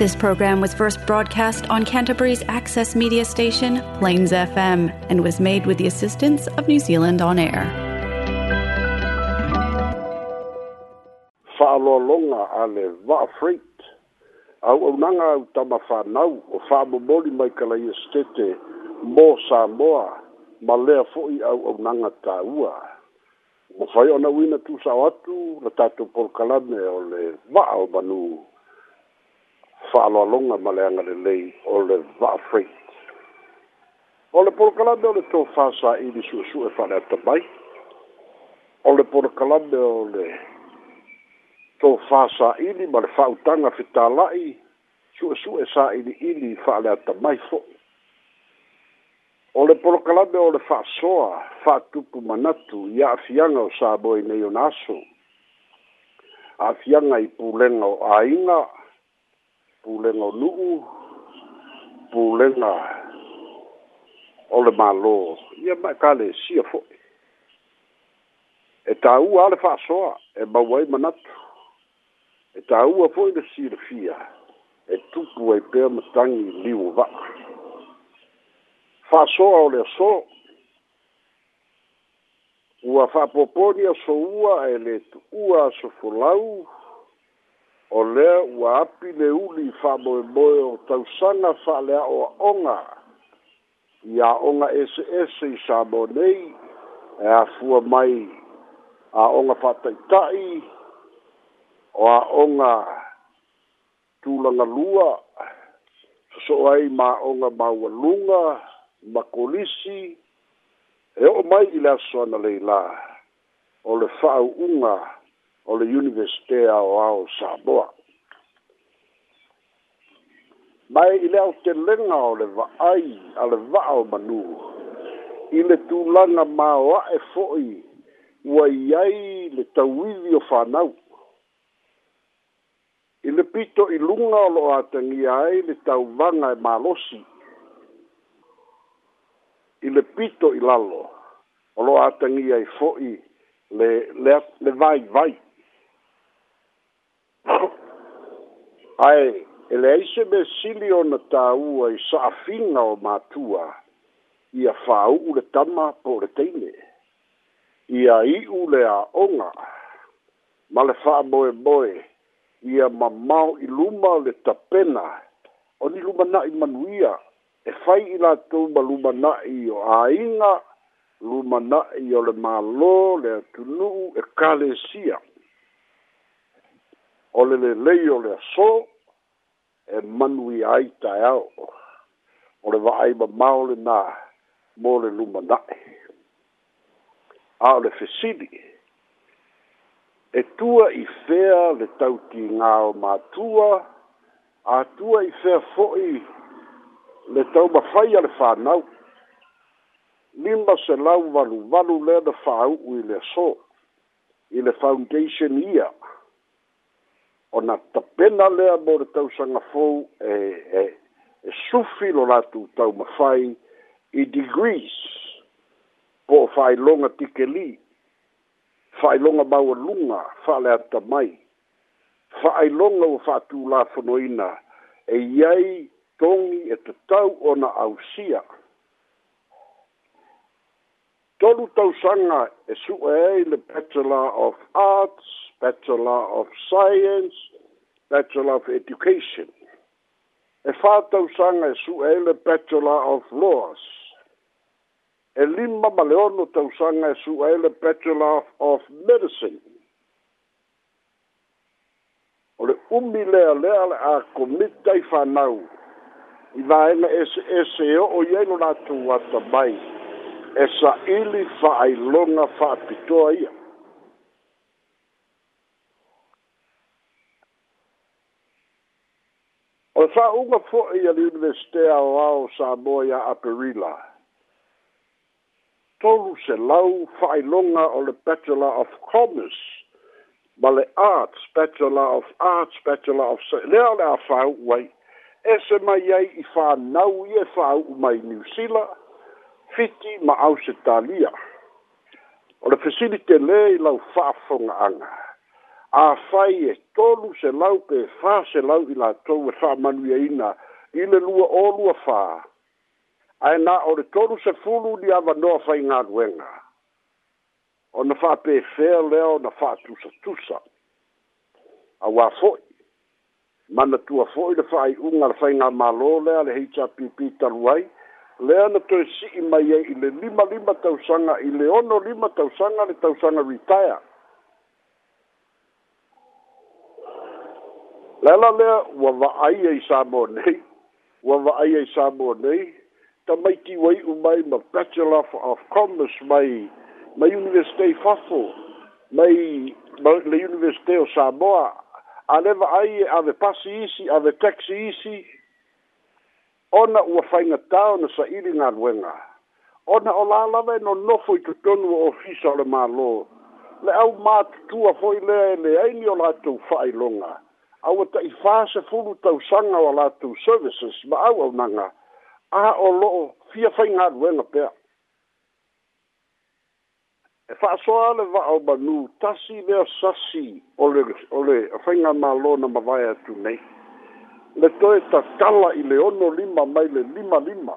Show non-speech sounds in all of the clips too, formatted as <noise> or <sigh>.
This program was first broadcast on Canterbury's access media station, Plains FM, and was made with the assistance of New Zealand On Air. Whaalolonga a le Waafreit. Au au nanga au tama whanau o whaamomori mai ka lai estete mō mōa ma lea fo'i au au nanga tāua. Mo whai ona uina tūsau atu na tātou polkalame o le wa o manuu. fa'aloaloga ma le lelei o le va'afreit o le polokalame o le tofā sa'ili su'esu'e fa'aleatamai o le polokalame o le tofā sa'ili ma le fa'autaga fetāla'i su'esu'e sa'ili'ili fa'aleatamai fo'i o le polokalame o le fa'asoa fa'atupu manatu ia afiaga o sa moe nei ona aso a'afiaga i pulega o āiga pulenga o nuu, pulenga o le malo. Ia mai kāle sia fo. E tā ua ale wha soa, e mawai manatu. E tā ua fo i le sira fia, e tupu e pēr matangi liu vaku. Wha soa o le so, ua wha poponi a so ua e le tu ua so fulau, o lea ua api le uli fa'amoemoe o onga fa'alea'o a'oga iaoga eseese i sa mo nei e a e afua mai a a'oga tai o a a'oga tulagalua so ai ma'oga maualuga ma kolisi e o mai i le asoana leila o le fa'au'uga o le universite ao ao saboa mai i le ʻautelega o le va'ai a le va'a o manū i le tulaga māoa'e fo'i ua i ai le tauili o fānau i le pito i luga o lo'o atagia ai le tauvaga e mālosi i le pito i lalo o lo'o atagia ai e fo'i le le le vaivai vai. ae e leai se mesili ona tāua i sa'afiga o matua ia fāu'u le tama po le teine ia i'u le a'oga ma le fa'amoemoe ia mamao i luma le tapena o ni lumana'i manuia e fai i latou ma lumana'i o āiga lumana'i o le malo, le atunu'u e kalesia o le lelei o le aso e manui ai taeao o le va'ai mamā o lenā mo le lumana'e a o le fesili e tua i fea le tautigā o matua atua i fea fo'i le taumafai a le fānau lima selau valuvalu lea na fa'au'u i le aso i le foundation ia ona tapena lea mo le tausaga fou e e e sufi lo latou tau mafai i degrees po longa faailoga tikeli faailoga maualuga faaleata mai faailoga ua faatulafonoina e iai togi e tatau ona ausia tolu tausanga e su e le Bachelor of Arts, Bachelor of Science, Bachelor of Education. E fa tausanga e su e le Bachelor of Laws. E lima maleono tausanga e su e le Bachelor of Medicine. O le umi lea lea le a komitai whanau. I vaena SSO e o yeno la tuwata mai. Thank e saʻili fa'ailoga fa'apitoa ia o le fa'auga fo'i a le universite aoao samoa iā aperila tolu se lau fa'ailoga o le bachelor of commerce ma le arts bachelor of arts bachelor of lea o le a fa'au'u ai e se mai ai i fānau ia e fa'au'u mai new zealand fiti ma talia. o le fesilite lē i lau A āfai e tolu se lau pe fā se lau i latou e fa'amanuiaina i le lua olua fā ae na o le tolu se fulu ni avanoa fai galuega ona fa'apefea e tusa. ona fa'atusatusa auā fo'i manatua fo'i le fa'ai'uga le faigamālō lea le hpp talu taruai le ana toe si'i mai ai i le lima lima tausaga i le ono lima tausaga le tausaga retire lala lea ua va'aia i sa nei ua va'aia i sa nei tamaitiuai'u mai ma bachelor of commerce mai mai universite i e fafo mai le universite o samoa a le va'ai ave pasi isi ave taxi isi ona ua fainga tau na sa iri ngā ruenga. Ona o lālawe no nofo i tutonu o ofisa o le mālō. Le au mātutua foi le e le aini o lātou whai longa. Au e ta i whāse fulu tau sanga o lātou services ma au au nanga. A o loo fia fai ngā ruenga pēr. E wha soa le wa au manu, tasi leo sasi o le, o le whainga mālō na mawai atu nei le toe tatala i le ono lima mai le lima lima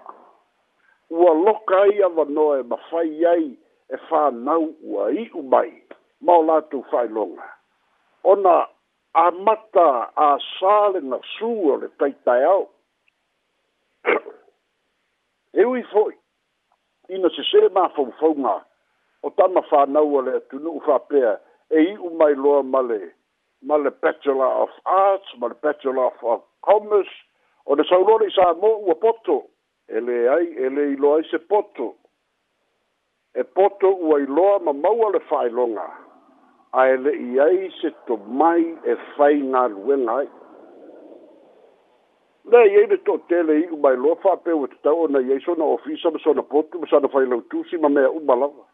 ua loka ai avanoa e mafai ai e nau ua i'u mai ma o latou fa'ailoga ona amata a lena na o le taitaeao <coughs> e ui fo'i ina se sesē mafaufauga o tama fānau a le atunu'u fa'apea e i'u mai loa ma le ma le bachelor of arts ma le bachelor of Commerce o le saulore i sa mo ua poto ele ai ele le ai se poto e poto ua iloa ma maua le longa a e i ai se to mai e whai ngā ruenga ai le i ai le to tele i umai loa wha pe ua te tau na i ai na ofisa ma sona poto ma na fai lautusi ma mea umalawa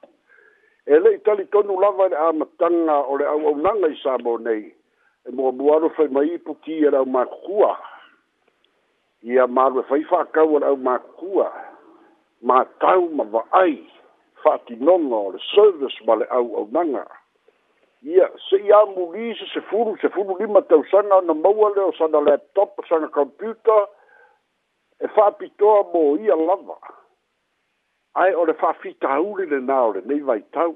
e le i tali tonu lava le amatanga o le au au nanga i sa mo nei e mo mo ano foi mai po era uma rua e a mar foi fa ka o uma rua ma tau ma va ai fa ti non no service vale au au nanga ia se ia mo lise se furu se furu li ma tau sanga na mo ale o sanga laptop sana computer e fa pito mo ia lava ai o le fa fita uri le naure nei vai tau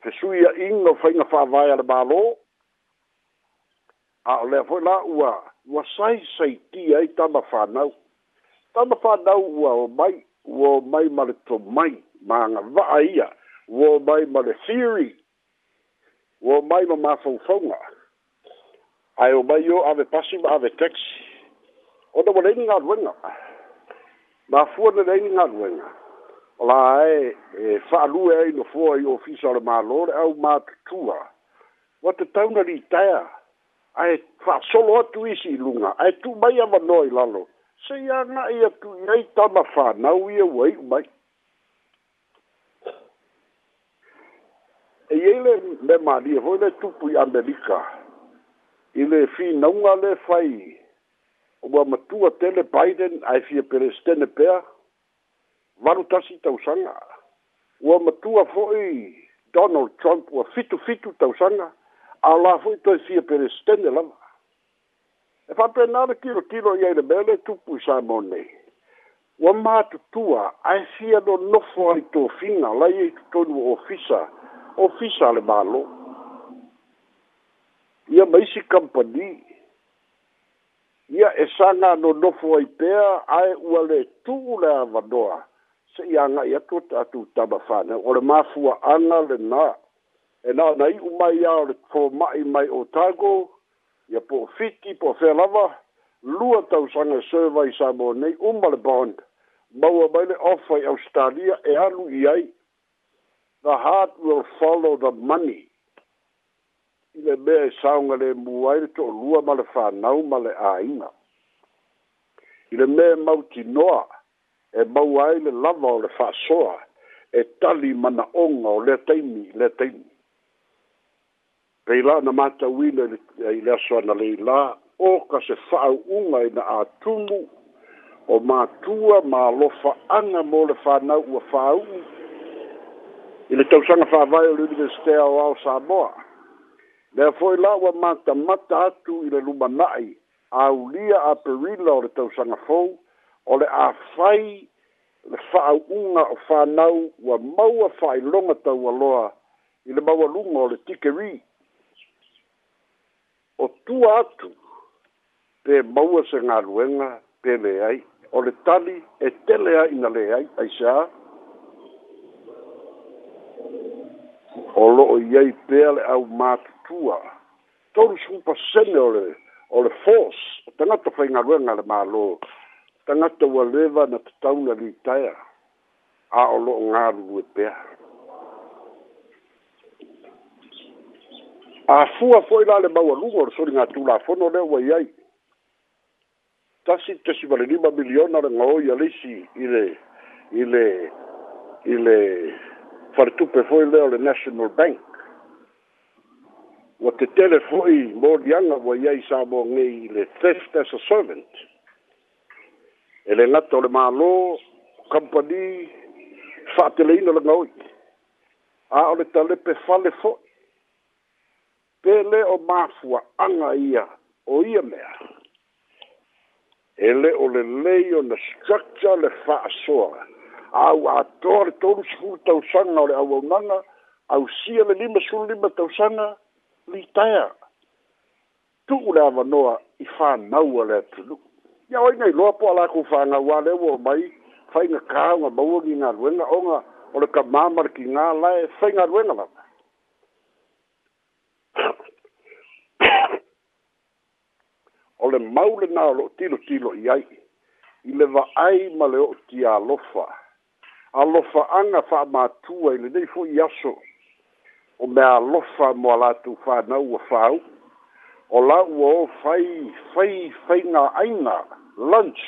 Fesuia ingo fainga fa vai al balo a o lea foi la ua ua sai sai ti ai tama whanau tama whanau ua o mai ua o mai ma le mai ma nga vaa ia ua o mai ma theory ua o mai ma ma fawfonga ai o mai o ave pasi ma ave taxi o da wale ni ngā ruenga ma fua na lei ni ngā ruenga o la e e ai no fua i ofisa o le mālore au mātutua wa te tauna ni taya ai fa solo tu isi lunga ai tu mai ava noi lalo se ia na ia tu nei ta ma fa na u ia wai mai e ele me mari e ho le tu pu ia belika ile fi na unga le fai o ba matu a tele biden ai fi per stene pea varu tasi tau sanga o matu a foi donald trump o fitu fitu tau sanga a la fui to si per stende la e fa per nada kilo kilo ye de bele tu pu sa monne wa ma tu tua a si do no fo to fina la ye to no ofisa ofisa le balo ia mai company ia e sanga no no fo ai pe ai wale tu la vadoa. se ia nga ia tu ta tu ta o le mafua fu ana le na e na nai u mai ia o le fo mai mai o tago ia po fiti po fe lava lua tau sanga serva i sabo nei umba le bond maua mai le ofa australia e alu i ai the heart will follow the money i le mea e saunga le muai le to lua ma le whanau ma le āinga i le mea mauti noa e maua ai le lava o le whasoa e tali mana onga o le teimi le teimi Reila na mata wina i le aso ana leila o ka se whaau unga i na atungu o mātua mā lofa anga mō le whanau ua whaau i le tausanga whawai o l'Universite o Ao Samoa. Nea fwoi la ua mata mata atu i le luma nai a ulia a perila o le tausanga fwou o le a whai le whaau unga o whanau ua maua whai longa tau aloa i le maua lunga o le tikeri. Tikeri o tu atu pe maua se ngā ruenga pe le ai o le tali e te le ai na le ai ai sa o lo o iei pe ale au mātutua tolu sumpa sene o le o le fos o tangata whai ngā ruenga le mālo tangata ua lewa na te li taia a o lo ngā ruenga pe ai a fua foi lá le mau a lugo o sori ngatu la fono le wai ai tasi tasi vale lima miliona le ngao i alisi i le i le i le fartupe foi leo le National Bank wa te tele foi mō dianga wai ai sa mō ngei i le theft as a servant e le ngata o le malo company fa te leina le ngao i a o le talepe fale foi pe le o mafua anga ia o ia mea. Ele o le lei o na structure le faa soa. Au a toa le tonu sifu tau sanga o le au nanga, au sia le lima sulu lima tau sanga, li taia. Tuku le ava noa i faa naua le atunu. Ia oi nei loa po ala kou faa ngawa le ua mai, fai nga kaa, nga maua ki ngā ruenga, o nga, o le ka mamar ki ngā lae, fai ngā ruenga lama o le mau lenā o loo tilotilo i ai i le va'ai ma le o'o tialofa alofa'aga fa'amatua i lenei fo'i aso o me lofa mo a nau fānau ua fāu o la'ua o fai fai faigā'aina lunch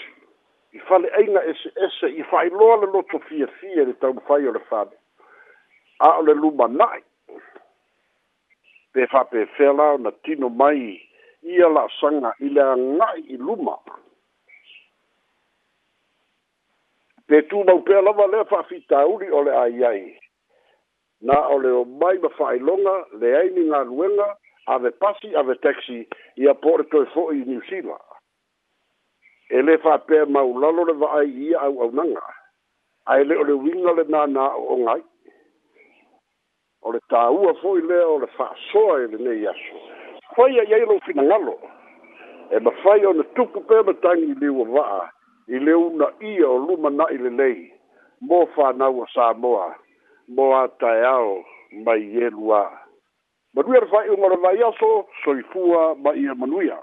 i fale'aiga ese, i fa'ailoa le lotofiafia i le taumafai o le fale a o le lumana'i pe fa pe fela na tino mai i la sanga ila nga i luma pe tu mau pe la vale fa fita uri ole ai ai na ole o mai ma fai longa le ai ni nga a ave pasi a ve taxi i a porto e fo i New Zealand ele fa pe mau lalo le vai ia au au nanga ai le o le winga le na na o ngai o le tāua foʻi lea o le fa'asoa i e lenei aso faia iai lou finagalo e mafai na tupu pea matagi i liua va'a i le una ia o luma na'i lelei mo fānaua samoa mo ataeao mai ielua manuia le fa'aiʻuga o so vaiaso soifua mai ia manuia